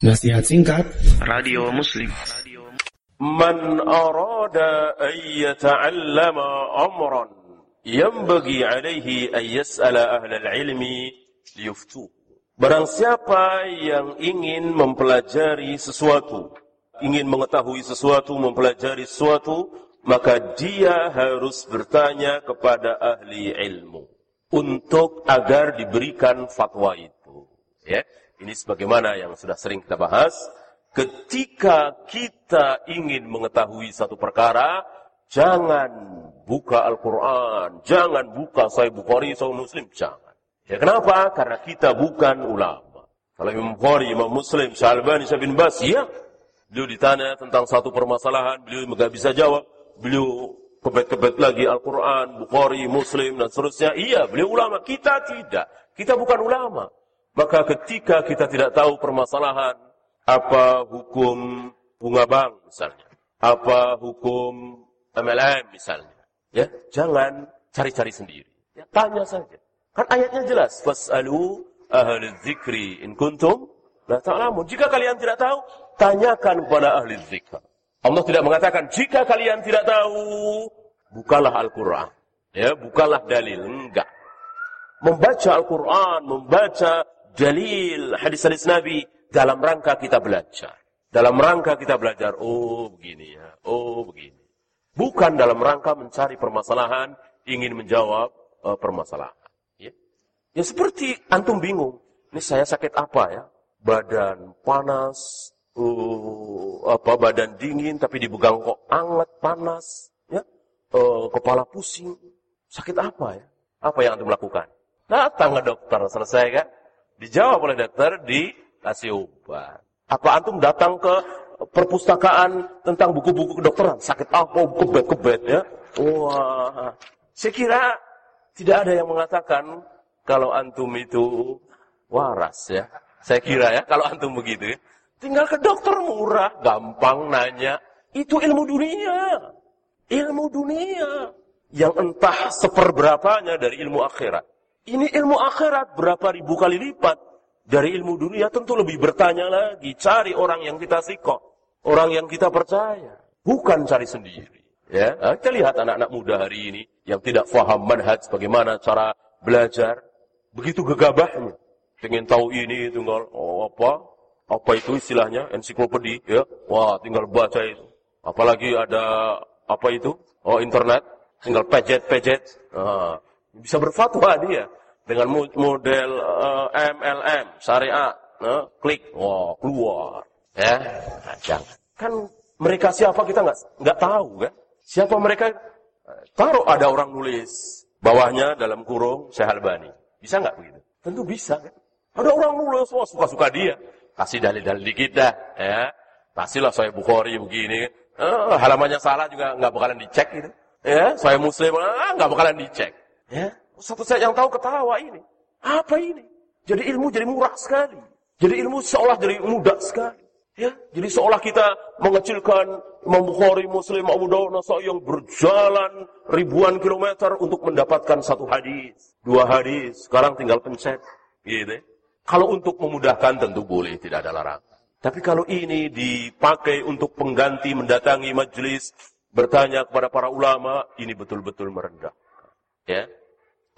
Nasihat singkat. Radio Muslim. Man arada an yata'allama amran yanbaghi alaihi an yas'ala ahlal ilmi liyuftu. Barang siapa yang ingin mempelajari sesuatu ingin mengetahui sesuatu mempelajari sesuatu maka dia harus bertanya kepada ahli ilmu untuk agar diberikan fatwa itu. Ya ini sebagaimana yang sudah sering kita bahas. Ketika kita ingin mengetahui satu perkara, jangan buka Al-Quran, jangan buka Sahih Bukhari, Sahih Muslim, jangan. Ya kenapa? Karena kita bukan ulama. Kalau Imam Bukhari, Imam Muslim, Syalbani, Syah bin Bas, ya. Beliau ditanya tentang satu permasalahan, beliau nggak bisa jawab. Beliau kebet-kebet lagi Al-Quran, Bukhari, Muslim, dan seterusnya. Iya, beliau ulama. Kita tidak. Kita bukan ulama. Maka ketika kita tidak tahu permasalahan, apa hukum bunga bank misalnya, apa hukum MLM misalnya, ya jangan cari-cari sendiri, ya tanya saja. Kan ayatnya jelas, fasalu ahli dzikri in kuntum la ta'lamun. Jika kalian tidak tahu, tanyakan kepada ahli dzikr. Allah tidak mengatakan jika kalian tidak tahu, bukalah Al-Qur'an. Ya, bukalah dalil, enggak. Membaca Al-Qur'an, membaca dalil hadis-hadis Nabi dalam rangka kita belajar. Dalam rangka kita belajar, oh begini ya, oh begini. Bukan dalam rangka mencari permasalahan, ingin menjawab uh, permasalahan. Ya. ya seperti antum bingung, ini saya sakit apa ya? Badan panas, uh, apa badan dingin tapi dipegang kok anget panas, ya? Uh, kepala pusing, sakit apa ya? Apa yang antum lakukan? Datang ke dokter, selesai kan? Dijawab oleh dokter, dikasih obat. Apa antum datang ke perpustakaan tentang buku-buku kedokteran? Sakit apa? Kebet-kebet ya. Wah. Saya kira tidak ada yang mengatakan kalau antum itu waras ya. Saya kira ya, kalau antum begitu ya. Tinggal ke dokter murah, gampang nanya. Itu ilmu dunia. Ilmu dunia. Yang entah seperberapanya dari ilmu akhirat. Ini ilmu akhirat berapa ribu kali lipat dari ilmu dunia tentu lebih bertanya lagi. Cari orang yang kita sikok. Orang yang kita percaya. Bukan cari sendiri. Ya, nah, kita lihat anak-anak muda hari ini yang tidak faham manhaj bagaimana cara belajar. Begitu gegabahnya. Pengen tahu ini, tinggal oh, apa? Apa itu istilahnya? Ensiklopedi. Ya, wah tinggal baca itu. Apalagi ada apa itu? Oh internet. Tinggal pejet-pejet. Nah, bisa berfatwa dia dengan model uh, MLM syariat, uh, klik, wah keluar, ya, nah, jangan. Kan mereka siapa kita nggak nggak tahu kan? Siapa mereka? Taruh ada orang nulis bawahnya dalam kurung Syekh Albani. Bisa nggak begitu? Tentu bisa kan? Ada orang nulis, wah suka-suka dia. Kasih dalil-dalil dikit dah, ya. Kasihlah saya Bukhari begini. Uh, halamannya salah juga nggak bakalan dicek gitu. Ya, saya Muslim, nggak bakalan dicek. Ya, satu saya yang tahu ketawa ini. Apa ini? Jadi ilmu jadi murah sekali. Jadi ilmu seolah jadi mudah sekali. Ya, jadi seolah kita mengecilkan Imam Bukhari, Muslim, Abu Dawud, Nasai yang berjalan ribuan kilometer untuk mendapatkan satu hadis, dua hadis. Sekarang tinggal pencet, gitu. Kalau untuk memudahkan tentu boleh, tidak ada larangan. Tapi kalau ini dipakai untuk pengganti mendatangi majelis, bertanya kepada para ulama, ini betul-betul merendah. Ya,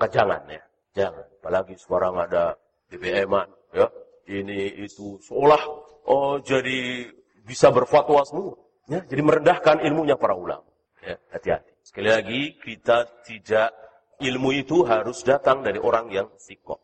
jangan ya, jangan. Apalagi sekarang ada BBM-an, ya, ini itu seolah oh jadi bisa berfatwa semua, ya, jadi merendahkan ilmunya para ulama. Ya, hati-hati. Sekali lagi kita tidak ilmu itu harus datang dari orang yang sikok.